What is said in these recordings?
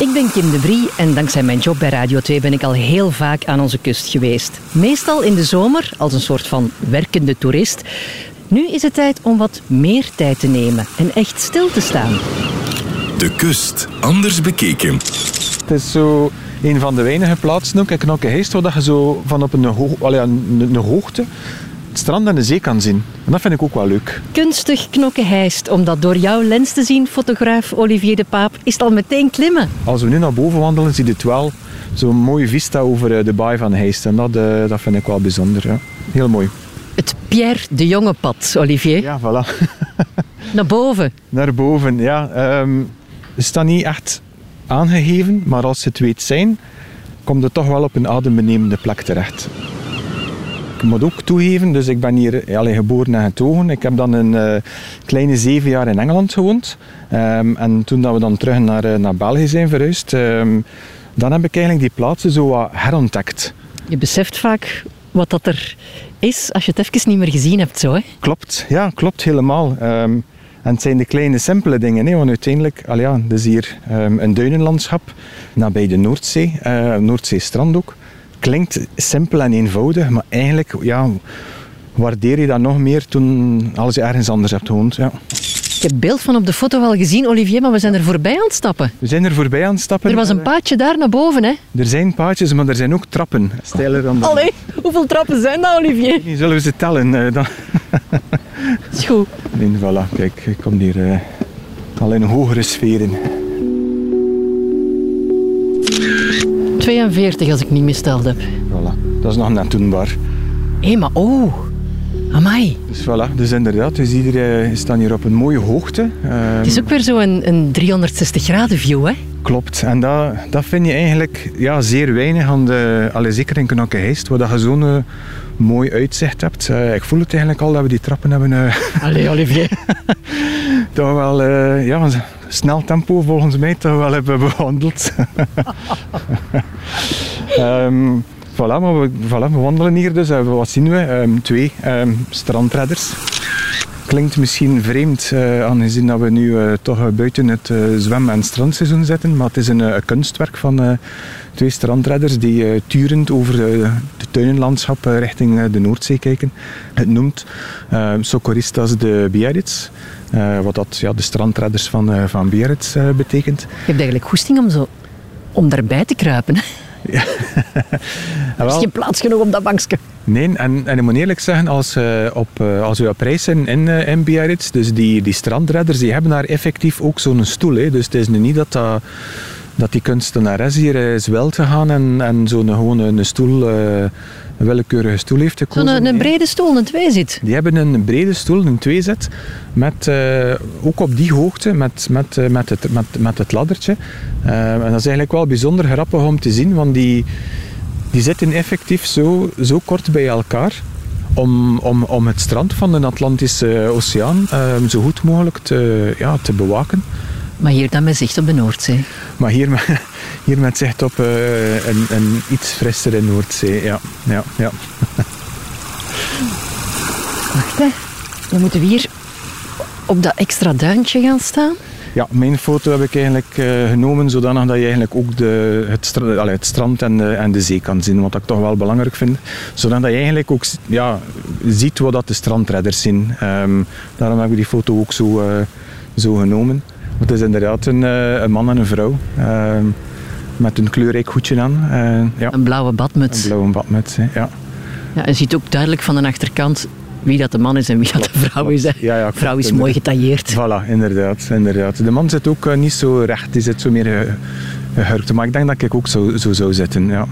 Ik ben Kim de Vrie en dankzij mijn job bij Radio 2 ben ik al heel vaak aan onze kust geweest. Meestal in de zomer als een soort van werkende toerist. Nu is het tijd om wat meer tijd te nemen en echt stil te staan. De kust, anders bekeken. Het is zo een van de weinige plaatsen ook in Knokkeheist waar je zo van op een, hoog, allee, een, een hoogte het strand en de zee kan zien. En dat vind ik ook wel leuk. Kunstig knokkenheist, om dat door jouw lens te zien, fotograaf Olivier de Paap, is het al meteen klimmen. Als we nu naar boven wandelen, zie je het wel. Zo'n mooie vista over eh, de baai van Heist. En dat, uh, dat vind ik wel bijzonder. Ja. Heel mooi. Het Pierre de Jonge pad, Olivier. Ja, voilà. naar boven. Naar boven, ja. Um, het staat niet echt aangegeven, maar als ze het weet zijn, komt het toch wel op een adembenemende plek terecht. Ik moet ook toegeven, dus ik ben hier allee, geboren en getogen. Ik heb dan een uh, kleine zeven jaar in Engeland gewoond. Um, en toen dat we dan terug naar, uh, naar België zijn verhuisd, um, dan heb ik eigenlijk die plaatsen zo wat herontdekt. Je beseft vaak wat dat er is als je het even niet meer gezien hebt. Zo, hè? Klopt, ja, klopt helemaal. Um, en het zijn de kleine, simpele dingen. Hè? Want uiteindelijk, al ja, dus hier um, een duinenlandschap nabij de Noordzee, uh, Noordzeestrand ook klinkt simpel en eenvoudig, maar eigenlijk ja, waardeer je dat nog meer toen als je ergens anders hebt gewoond. Ja. Ik heb beeld van op de foto wel gezien, Olivier, maar we zijn er voorbij aan het stappen. We zijn er voorbij aan het stappen. Er was een paadje daar naar boven, hè? Er zijn paadjes, maar er zijn ook trappen. Steiler dan Allee, hoeveel trappen zijn dat, Olivier? Zullen we ze tellen? Uh, dan... is goed. Nee, voilà, kijk, ik kom hier uh, al in hogere sferen. 42 als ik niet misteld heb. Voilà, dat is nog net doenbaar. Hé, hey, maar oh, amai. Dus voilà, dus inderdaad, we zien hier, we staan hier op een mooie hoogte. Um, het is ook weer zo een, een 360 graden view, hè? Klopt, en dat, dat vind je eigenlijk ja, zeer weinig aan de, allee, zeker in Knokkeheist, waar je zo'n uh, mooi uitzicht hebt. Uh, ik voel het eigenlijk al dat we die trappen hebben. Uh, Allee, Olivier. toch wel, ja, snel tempo volgens mij toch wel hebben bewandeld. um, voilà, maar we, voilà, we wandelen hier dus. Uh, wat zien we? Um, twee um, strandredders. Klinkt misschien vreemd, uh, aangezien dat we nu uh, toch buiten het zwem- en strandseizoen zitten. Maar het is een, een kunstwerk van twee strandredders die turend over de tuinenlandschap richting de Noordzee kijken. Het noemt Socorristas de Biarritz. Uh, wat dat ja, de strandredders van, uh, van Biarritz uh, betekent. Je hebt eigenlijk goesting om, zo, om daarbij te kruipen. Ja. er is geen plaats genoeg op dat bankje. Nee, en, en ik moet eerlijk zeggen, als, op, als we op reis zijn in, in Biarritz, dus die, die strandredders, die hebben daar effectief ook zo'n stoel. Hè. Dus het is nu niet dat dat dat die kunstenares hier is wel te gaan en, en zo'n gewoon een stoel, een willekeurige stoel heeft gekozen. Zo'n een brede stoel, een tweezit? Die hebben een brede stoel, een tweezit, met, uh, ook op die hoogte, met, met, uh, met, het, met, met het laddertje. en dat is eigenlijk wel bijzonder grappig om te zien, want die, die zitten effectief zo, zo kort bij elkaar. Om, om, om het strand van de Atlantische Oceaan zo goed mogelijk te, ja, te bewaken. Maar hier dan met zicht op de Noordzee. Maar hier, hier met zicht op uh, een, een, iets frissere Noordzee, ja. ja, ja. Wacht hè, dan moeten we hier op dat extra duintje gaan staan. Ja, mijn foto heb ik eigenlijk uh, genomen zodanig dat je eigenlijk ook de, het, stra het strand en de, en de zee kan zien. Wat ik toch wel belangrijk vind. Zodat je eigenlijk ook ja, ziet wat dat de strandredders zien. Um, daarom heb ik die foto ook zo, uh, zo genomen. Het is inderdaad een, een man en een vrouw. Uh, met een kleurrijk hoedje aan. Uh, ja. Een blauwe badmuts. Een blauwe badmuts, ja. ja. Je ziet ook duidelijk van de achterkant wie dat de man is en wie dat de vrouw is. Hè. Ja, ja, vrouw is mooi getailleerd. Voilà, inderdaad, inderdaad. De man zit ook uh, niet zo recht, die zit zo meer gehurkt. Maar ik denk dat ik ook zo, zo zou zitten, ja.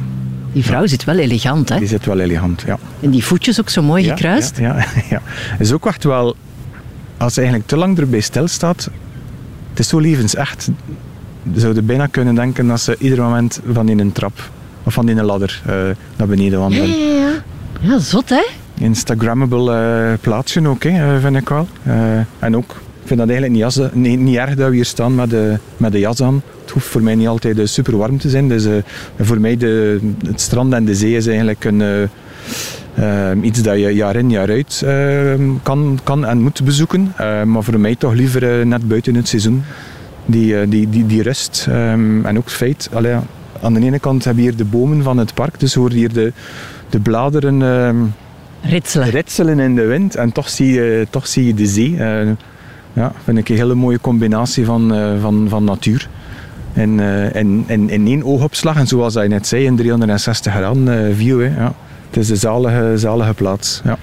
Die vrouw zit wel elegant, hè? Die zit wel elegant, ja. En die voetjes ook zo mooi ja, gekruist. Ja, ja, ja. is ook echt wel... Als ze eigenlijk te lang erbij stilstaat, het is zo levensecht. Je zou bijna kunnen denken dat ze ieder moment van in een trap of van in een ladder uh, naar beneden wandelen. Ja, ja, ja. ja zot hè? Instagrammable uh, plaatsje ook, hè, vind ik wel. En ook, ik vind dat eigenlijk niet, jas, nee, niet erg dat we hier staan met de, met de jas aan. Het hoeft voor mij niet altijd super warm te zijn. Dus voor mij de, het strand en de zee is eigenlijk een... Uh, iets dat je jaar in jaar uit uh, kan, kan en moet bezoeken. Uh, maar voor mij toch liever net buiten het seizoen. Die, eh, die, die, die rust ehm, en ook het feit, allee, aan de ene kant heb je hier de bomen van het park, dus hoor je hier de, de bladeren ehm, Ritselen. ritselen in de wind en toch zie je, toch zie je de zee. Eh, ja, vind ik een hele mooie combinatie van, eh, van, van natuur. In, eh, in, in, in één oogopslag en zoals hij net zei, in 360 graden view. Hè, ja. Het is een zalige, zalige plaats. Ja.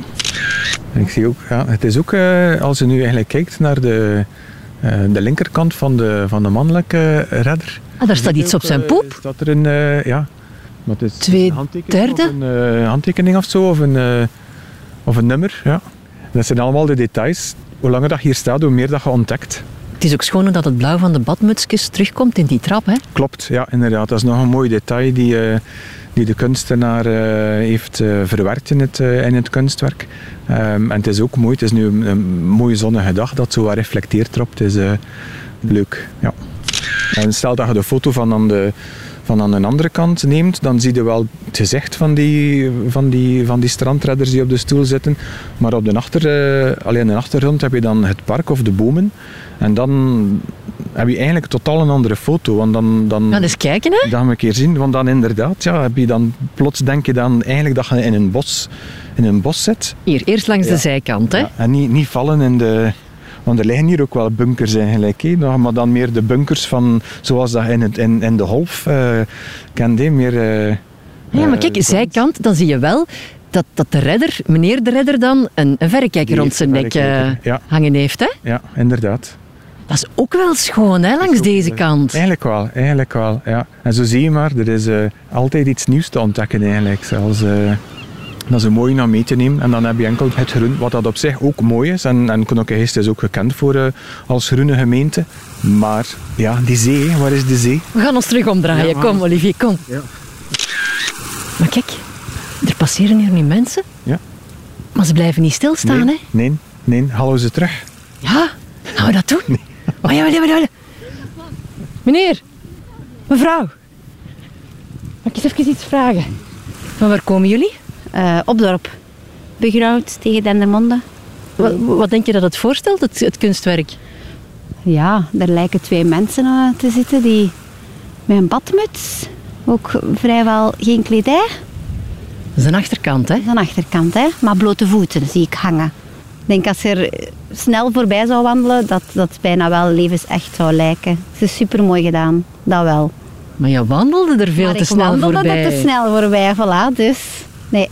En ik zie ook, ja, het is ook, als je nu eigenlijk kijkt naar de, de linkerkant van de, van de mannelijke redder. Ah, daar staat iets op zijn Eh, poep. Staat er een, eh, ja, is het? Twee een handtekening derde? Of een eh, handtekening of zo, of een, eh, of een nummer. Ja. Dat zijn allemaal de details. Hoe langer dat hier staat, hoe meer dat je ontdekt. Is ook schoon dat het blauw van de badmutsjes terugkomt in die trap. Hè? Klopt, ja, inderdaad. Dat is nog een mooi detail die, eh, die de kunstenaar eh, heeft eh, verwerkt in het, in het kunstwerk. Ehm, en het is ook mooi, het is nu een, mooie zonnige dag dat zo wat reflecteert erop. Het is leuk, ja. En stel dat je de foto van aan de, van aan de andere kant neemt, dan zie je wel het gezicht van die, van die, van die strandredders die op de stoel zitten. Maar op de, achter, eh, alleen in de achtergrond heb je dan het park of de bomen. En dan heb je eigenlijk totaal een andere foto. Want dan, dan, Gaan eens kijken, hè? we een keer zien. Want dan inderdaad, ja, heb je dan, plots denk je dan eigenlijk dat je in een bos, in een bos zit. Hier, eerst langs de zijkant. Hè? Ja, en niet, niet vallen in de... Want er liggen hier ook wel bunkers eigenlijk. Maar dan meer de bunkers van, zoals dat in, het, in, in de Holf uh, kende. hè, Meer, eh, Ja, maar eh, kijk, zijkant, dan zie je wel dat, dat de redder, meneer de redder dan, een, een verrekijker rond zijn nek eh, ja. hangen heeft. Hè? Ja, inderdaad. Dat is ook wel schoon, hè, langs ook, deze eh, kant. Eigenlijk wel, eigenlijk wel. Ja. En zo zie je maar, er is eh, altijd iets nieuws te ontdekken eigenlijk. Zelfs, eh, dat is een mooi om mee te nemen. En dan heb je enkel het groen, wat dat op zich ook mooi is. En, en Knokke-Heest is ook gekend voor, eh, als groene gemeente. Maar ja, die zee, waar is de zee? We gaan ons terug omdraaien. Ja, maar- kom, Olivier, kom. Ja. Maar kijk, er passeren hier nu mensen. Ja. Maar ze blijven niet stilstaan, nee, hè? nee, nee, hallo ze terug. Ja, gaan we dat doen? Oh, ja, ja, ja, ja. Meneer, mevrouw. Mag ik eens even iets vragen? Van waar komen jullie? Eh, Opdorp. Begroud tegen Dendermonde. Wat, wat denk je dat het voorstelt, het, het kunstwerk? Ja, daar lijken twee mensen eh, te zitten die met een badmuts. Ook vrijwel geen kledij. Dat is een achterkant, hè? Dat is aan achterkant, hè. Maar blote voeten zie ik hangen. Ik denk als je er snel voorbij zou wandelen, dat dat bijna wel levensecht zou lijken. Het is super mooi gedaan, dat wel. Maar je wandelde er veel maar te ik snel wandelde voorbij. er te snel voorbij, voilà. Dus, nee.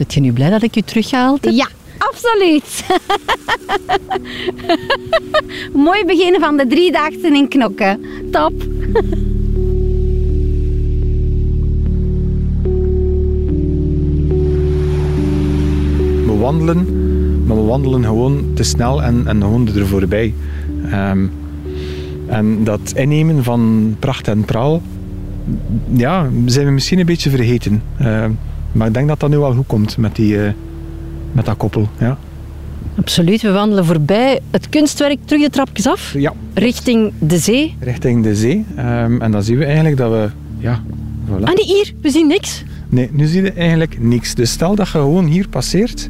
Zit je nu blij dat ik je teruggehaald heb? Ja, absoluut. Mooi beginnen van de driedaagse in Knokken. Top. We wandelen, maar we wandelen gewoon te snel en, en gewoon er voorbij. Ehm, en dat innemen van pracht en praal, ja, zijn we misschien een beetje vergeten. Ehm, maar ik denk dat dat nu wel goed komt met, die, eh, met dat koppel. Ja. Absoluut, we wandelen voorbij het kunstwerk terug de trapjes af, ja, richting de zee. richting de zee. Ehm, en dan zien we eigenlijk dat we... Ja, voilà. Ah nee, hier, we zien niks. Nee, nu zie je eigenlijk niks. Dus stel dat je gewoon hier passeert,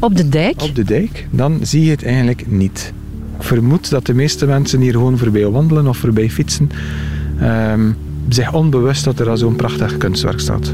Op de dijk. op de dijk, dan zie je het eigenlijk niet. Ik vermoed dat de meeste mensen hier gewoon voorbij wandelen of voorbij fietsen. ehm, zich onbewust dat er al zo'n prachtig kunstwerk staat.